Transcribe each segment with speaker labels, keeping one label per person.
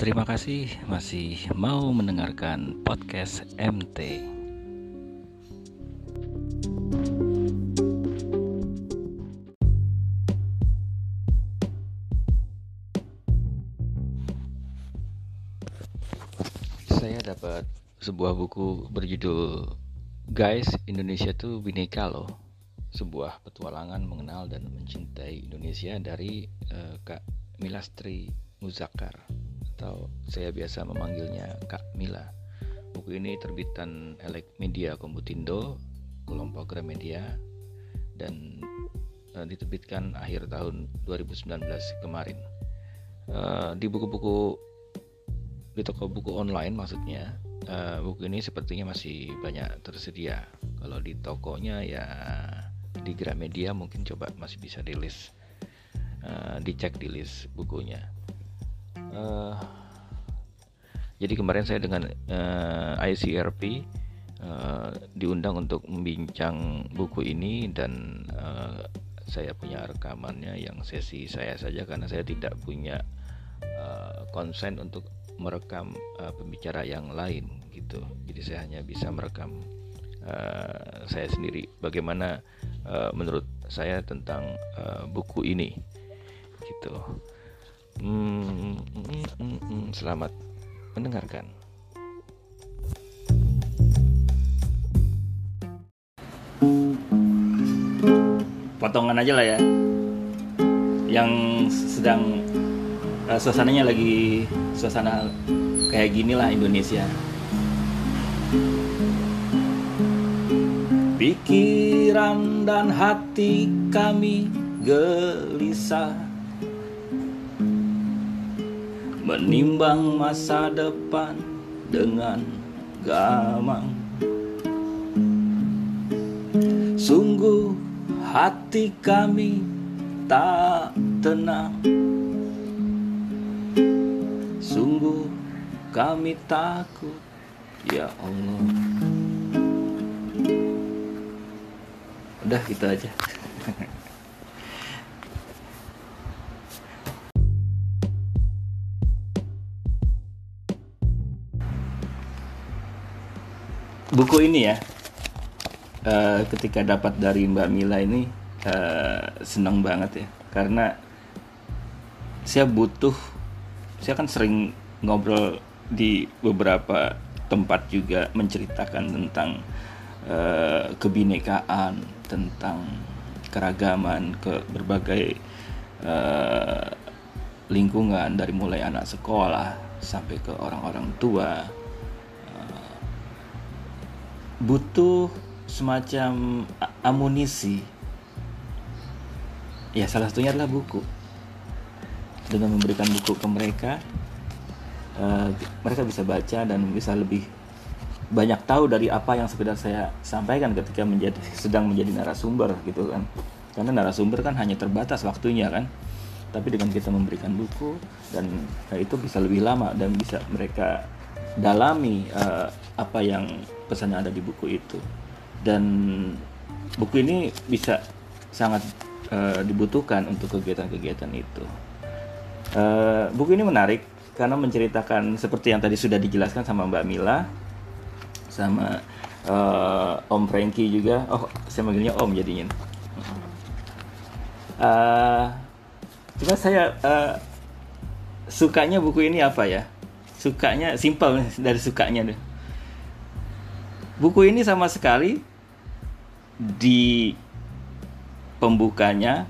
Speaker 1: Terima kasih masih mau mendengarkan podcast MT. Saya dapat sebuah buku berjudul Guys, Indonesia tuh bineka loh. Sebuah petualangan mengenal dan mencintai Indonesia dari uh, Kak Milastri Muzakar atau saya biasa memanggilnya Kak Mila. Buku ini terbitan Elek Media Komputindo, kelompok Gramedia dan uh, diterbitkan akhir tahun 2019 kemarin. Uh, di buku-buku di toko buku online maksudnya uh, buku ini sepertinya masih banyak tersedia kalau di tokonya ya di Gramedia mungkin coba masih bisa di list uh, dicek di list bukunya uh, jadi kemarin saya dengan uh, ICRP uh, diundang untuk membincang buku ini dan uh, saya punya rekamannya yang sesi saya saja karena saya tidak punya uh, konsen untuk merekam uh, pembicara yang lain gitu. Jadi saya hanya bisa merekam uh, saya sendiri. Bagaimana uh, menurut saya tentang uh, buku ini gitu. Hmm, hmm, hmm, selamat mendengarkan. Potongan aja lah ya. Yang sedang uh, suasananya lagi suasana kayak gini lah Indonesia. Pikiran dan hati kami gelisah Menimbang masa depan dengan gamang. Sungguh hati kami tak tenang. Sungguh kami takut Ya Allah. Udah gitu aja Buku ini ya. Uh, Ketika dapat dari Mbak Mila ini uh, Senang banget ya. Karena Saya butuh saya kan sering ngobrol di beberapa tempat juga menceritakan tentang uh, kebinekaan, tentang keragaman ke berbagai uh, lingkungan dari mulai anak sekolah sampai ke orang-orang tua butuh semacam amunisi. Ya salah satunya adalah buku. Dengan memberikan buku ke mereka uh, mereka bisa baca dan bisa lebih banyak tahu dari apa yang sekedar saya sampaikan ketika menjadi sedang menjadi narasumber gitu kan. Karena narasumber kan hanya terbatas waktunya kan. Tapi dengan kita memberikan buku dan itu bisa lebih lama dan bisa mereka dalami uh, apa yang pesan yang ada di buku itu dan buku ini bisa sangat uh, dibutuhkan untuk kegiatan-kegiatan itu. Uh, buku ini menarik karena menceritakan seperti yang tadi sudah dijelaskan sama Mbak Mila, sama uh, Om Frankie juga. Oh, saya manggilnya Om jadinya. Uh, cuma saya uh, sukanya buku ini apa ya? Sukanya simpel dari sukanya deh. Buku ini sama sekali di pembukanya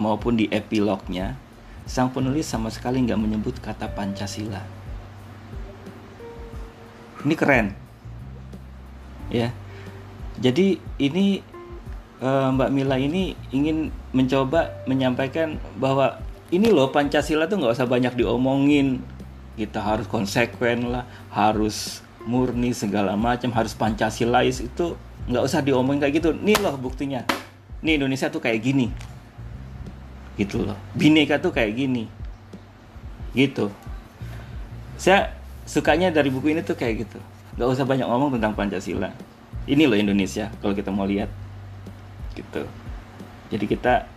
Speaker 1: maupun di epilognya sang penulis sama sekali nggak menyebut kata Pancasila. Ini keren, ya. Jadi ini uh, Mbak Mila ini ingin mencoba menyampaikan bahwa ini loh Pancasila tuh nggak usah banyak diomongin, kita harus konsekuen lah, harus murni segala macam, harus Pancasilais. Itu nggak usah diomongin kayak gitu. Nih loh buktinya, nih Indonesia tuh kayak gini. Gitu loh. Bineka tuh kayak gini. Gitu. Saya sukanya dari buku ini tuh kayak gitu. Nggak usah banyak ngomong tentang pancasila. Ini loh Indonesia kalau kita mau lihat. Gitu. Jadi kita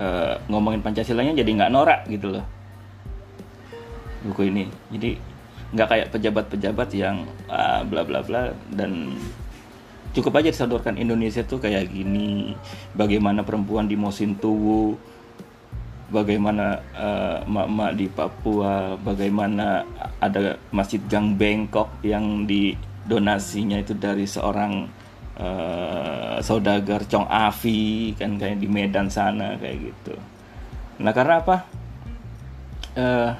Speaker 1: uh, ngomongin pancasilanya jadi nggak norak gitu loh
Speaker 2: buku ini. Jadi nggak kayak pejabat-pejabat yang uh, bla bla bla dan cukup aja disodorkan Indonesia tuh kayak gini. Bagaimana perempuan di Mosintowo bagaimana uh, emak-emak di Papua bagaimana ada masjid Gang Bengkok yang di donasinya itu dari seorang uh, saudagar Chong Afi kan kayak di Medan sana kayak gitu. Nah karena apa? Uh,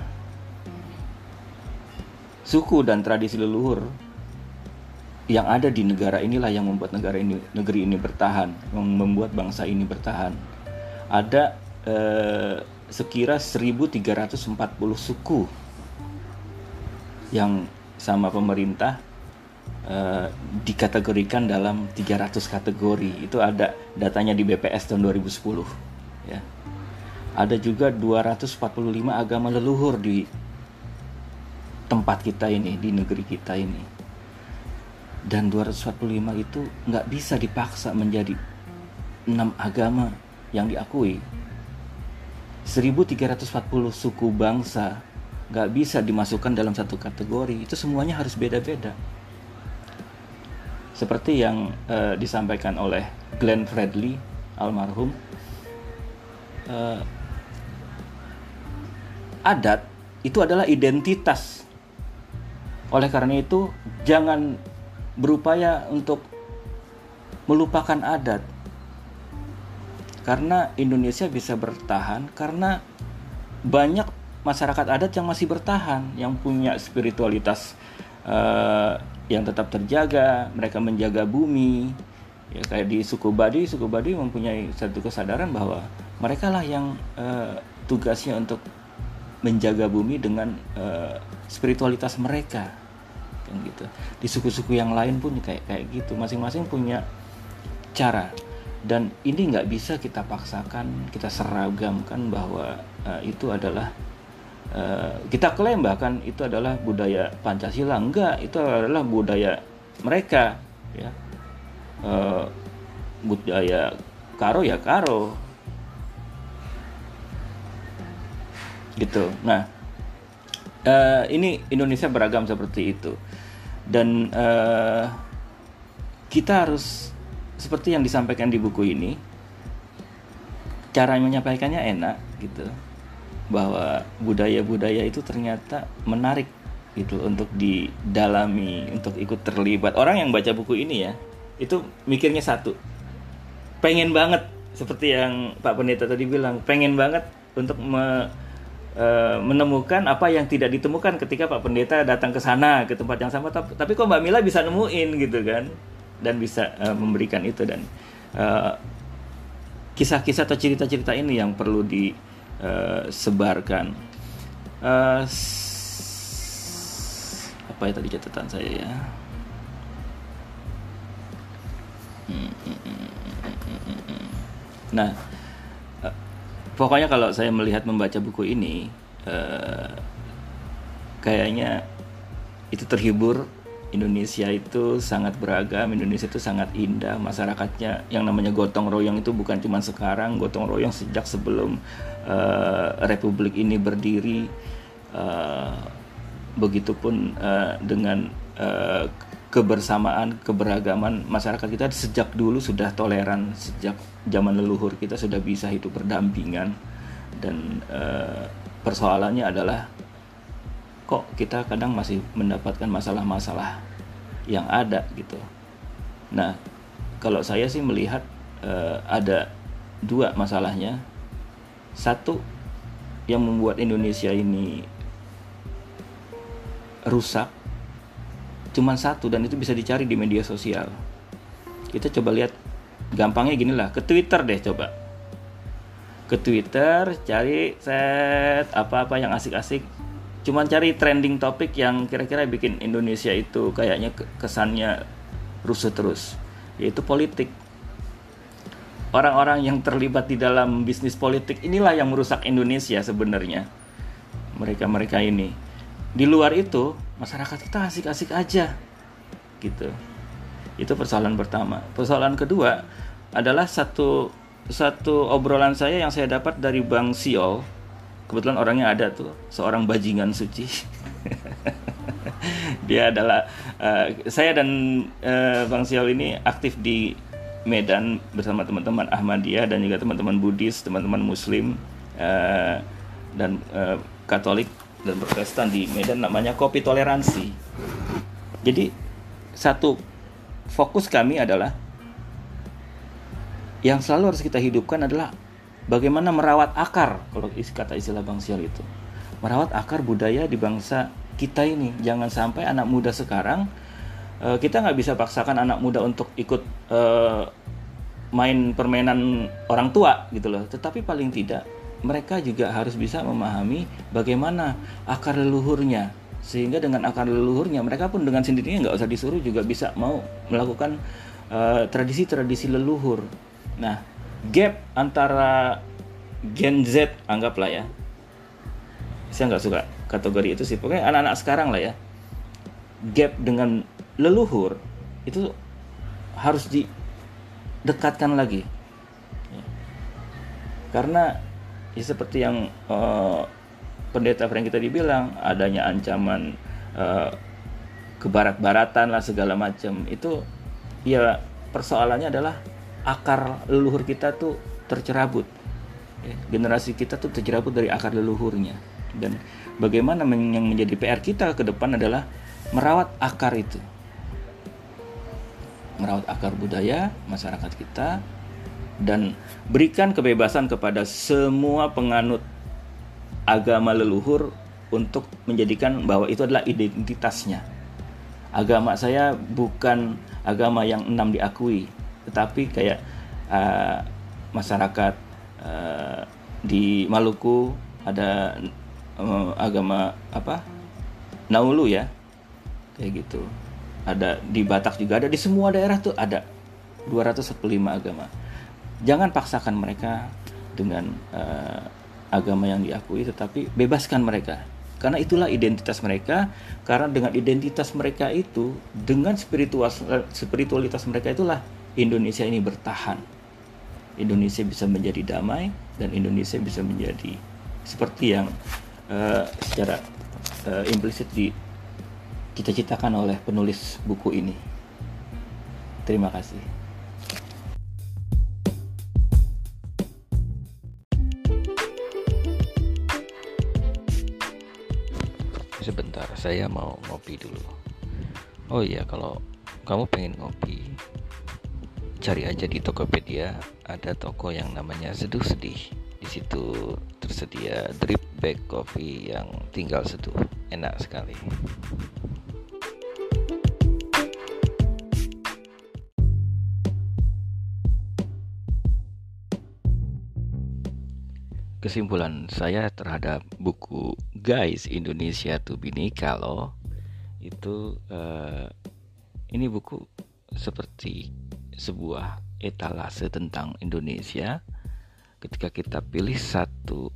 Speaker 2: suku dan tradisi leluhur yang ada di negara inilah yang membuat negara ini negeri ini bertahan, yang membuat bangsa ini bertahan. Ada eh, sekira 1340 suku yang sama pemerintah eh, dikategorikan dalam 300 kategori. Itu ada datanya di BPS tahun 2010 ya. Ada juga 245 agama leluhur di tempat kita ini, di negeri kita ini. Dan 245 itu nggak bisa dipaksa menjadi enam agama yang diakui. 1340 suku bangsa nggak bisa dimasukkan dalam satu kategori. Itu semuanya harus beda-beda. Seperti yang uh, disampaikan oleh Glenn Fredly almarhum uh, adat itu adalah identitas oleh karena itu jangan berupaya untuk melupakan adat. Karena Indonesia bisa bertahan karena banyak masyarakat adat yang masih bertahan, yang punya spiritualitas uh, yang tetap terjaga, mereka menjaga bumi. Ya kayak di suku Badi, suku Badi mempunyai satu kesadaran bahwa mereka lah yang uh, tugasnya untuk menjaga bumi dengan uh, spiritualitas mereka. Kan gitu. Di suku-suku yang lain pun kayak kayak gitu. Masing-masing punya cara. Dan ini nggak bisa kita paksakan kita seragamkan bahwa uh, itu adalah uh, kita klaim bahkan itu adalah budaya Pancasila. Enggak itu adalah budaya mereka ya. Uh, budaya karo ya karo. Gitu. Nah uh, ini Indonesia beragam seperti itu. Dan uh, kita harus seperti yang disampaikan di buku ini cara menyampaikannya enak gitu. Bahwa budaya-budaya itu ternyata menarik gitu untuk didalami untuk ikut terlibat. Orang yang baca buku ini ya itu mikirnya satu. Pengen banget seperti yang Pak Pendeta tadi bilang pengen banget untuk me, menemukan apa yang tidak ditemukan ketika Pak Pendeta datang ke sana ke tempat yang sama. Tapi, kok Mbak Mila bisa nemuin gitu kan? Dan bisa uh, memberikan itu. Dan kisah kisah-kisah atau cerita-cerita ini yang perlu disebarkan uh, apa ya tadi catatan saya ya? Hmm, hmm, hmm, nah pokoknya kalau saya melihat membaca buku ini uh, kayaknya itu terhibur. Indonesia itu sangat beragam Indonesia itu sangat indah masyarakatnya yang namanya gotong royong itu bukan cuma sekarang gotong royong sejak sebelum uh, republik ini berdiri. Uh, begitupun uh, dengan uh, kebersamaan, keberagaman masyarakat kita sejak dulu sudah toleran, sejak zaman leluhur kita sudah bisa hidup berdampingan dan e, persoalannya adalah kok kita kadang masih mendapatkan masalah-masalah yang ada gitu. Nah, kalau saya sih melihat e, ada dua masalahnya. Satu yang membuat Indonesia ini rusak cuman satu dan itu bisa dicari di media sosial. Kita coba lihat gampangnya gini lah ke Twitter deh coba. Ke Twitter cari set apa-apa yang asik-asik. Cuman cari trending topik yang kira-kira bikin Indonesia itu kayaknya kesannya rusuh terus yaitu politik. Orang-orang yang terlibat di dalam bisnis politik inilah yang merusak Indonesia sebenarnya. Mereka-mereka ini. Di luar itu masyarakat kita asik-asik aja gitu. Itu persoalan pertama. Persoalan kedua adalah satu satu obrolan saya yang saya dapat dari Bang Siol. Kebetulan orangnya ada tuh seorang bajingan suci. Dia adalah uh, saya dan uh, Bang Siol ini aktif di Medan bersama teman-teman Ahmadiyah dan juga teman-teman Buddhis, teman-teman Muslim uh, dan uh, Katolik dan Protestan di Medan namanya Kopi Toleransi. Jadi satu fokus kami adalah yang selalu harus kita hidupkan adalah bagaimana merawat akar kalau kata istilah Bang Siol itu. Merawat akar budaya di bangsa kita ini. Jangan sampai anak muda sekarang uh, kita nggak bisa paksakan anak muda untuk ikut uh, main permainan orang tua gitu loh tetapi paling tidak mereka juga harus bisa memahami bagaimana akar leluhurnya. Sehingga dengan akar leluhurnya mereka pun dengan sendirinya nggak usah disuruh juga bisa mau melakukan eh, tradisi-tradisi uh, leluhur. Nah gap antara Gen Z anggaplah ya. Saya nggak suka kategori itu sih. Pokoknya anak-anak sekarang lah ya. Gap dengan leluhur itu harus didekatkan lagi. Karena ya seperti yang uh, pendeta Frank kita dibilang adanya ancaman uh, kebarat-baratan lah segala macam. Itu ya persoalannya adalah akar leluhur kita tuh tercerabut. Ya, generasi kita tuh tercerabut dari akar leluhurnya. Dan bagaimana yang menjadi PR kita ke depan adalah merawat akar itu. Merawat akar budaya masyarakat kita dan berikan kebebasan kepada semua penganut agama leluhur untuk menjadikan bahwa itu adalah identitasnya. Agama saya bukan agama yang enam diakui, tetapi kayak uh, masyarakat uh, di Maluku ada uh, agama apa? Naulu ya, kayak gitu. Ada di Batak juga ada di semua daerah tuh ada 245 agama jangan paksakan mereka dengan uh, agama yang diakui tetapi bebaskan mereka karena itulah identitas mereka karena dengan identitas mereka itu dengan spiritual spiritualitas mereka itulah Indonesia ini bertahan Indonesia bisa menjadi damai dan Indonesia bisa menjadi seperti yang uh, secara uh, implisit di dicita-citakan oleh penulis buku ini. Terima kasih.
Speaker 1: Sebentar, saya mau ngopi dulu. Oh iya, kalau kamu pengen ngopi, cari aja di Tokopedia ada toko yang namanya Seduh Sedih. Di situ tersedia drip bag coffee yang tinggal seduh. Enak sekali. Kesimpulan saya terhadap buku Guys Indonesia to Binika loh itu uh, ini buku seperti sebuah etalase tentang Indonesia. Ketika kita pilih satu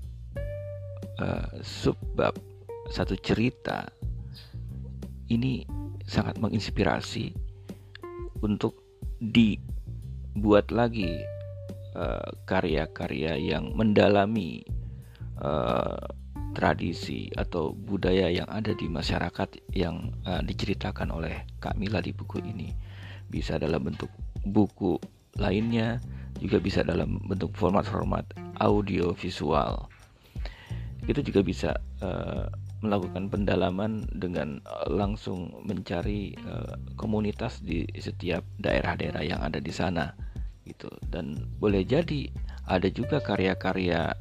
Speaker 1: uh, subbab satu cerita ini sangat menginspirasi untuk dibuat lagi karya-karya uh, yang mendalami uh, tradisi atau budaya yang ada di masyarakat yang uh, diceritakan oleh Kak Mila di buku ini. Bisa dalam bentuk buku lainnya juga bisa dalam bentuk format-format audio visual. Itu juga bisa uh, melakukan pendalaman dengan langsung mencari uh, komunitas di setiap daerah-daerah yang ada di sana gitu dan boleh jadi ada juga karya-karya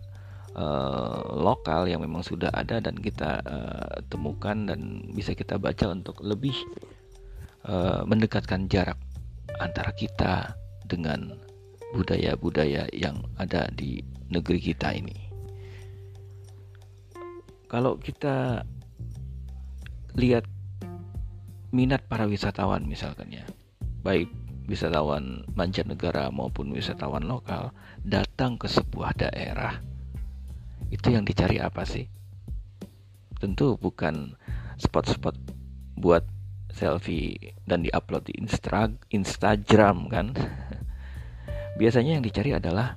Speaker 1: uh, lokal yang memang sudah ada dan kita uh, temukan dan bisa kita baca untuk lebih uh, mendekatkan jarak antara kita dengan budaya-budaya yang ada di negeri kita ini. Kalau kita lihat minat para wisatawan misalkan ya, baik wisatawan mancanegara maupun wisatawan lokal datang ke sebuah daerah itu yang dicari apa sih? Tentu bukan spot-spot buat selfie dan diupload di Insta Instagram kan. Biasanya yang dicari adalah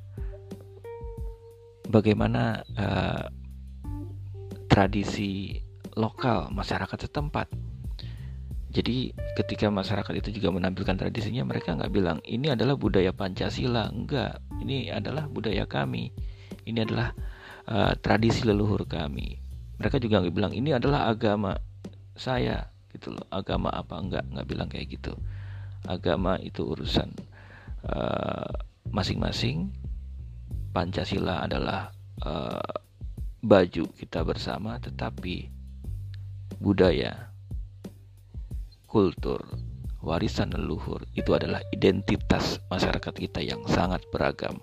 Speaker 1: bagaimana uh, tradisi lokal masyarakat setempat. Jadi ketika masyarakat itu juga menampilkan tradisinya, mereka nggak bilang ini adalah budaya Pancasila, enggak. Ini adalah budaya kami. Ini adalah uh, tradisi leluhur kami. Mereka juga nggak bilang ini adalah agama saya, gitu loh. Agama apa enggak? Nggak bilang kayak gitu. Agama itu urusan uh, masing-masing. Pancasila adalah uh, baju kita bersama, tetapi budaya kultur, warisan leluhur itu adalah identitas masyarakat kita yang sangat beragam.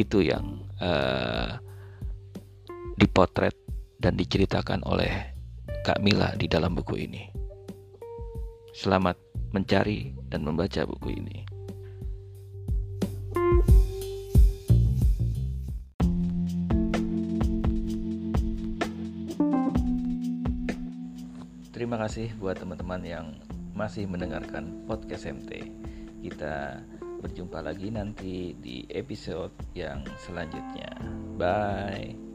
Speaker 1: Itu yang uh, dipotret dan diceritakan oleh Kak Mila di dalam buku ini. Selamat mencari dan membaca buku ini. Terima kasih buat teman-teman yang masih mendengarkan podcast MT. Kita berjumpa lagi nanti di episode yang selanjutnya. Bye.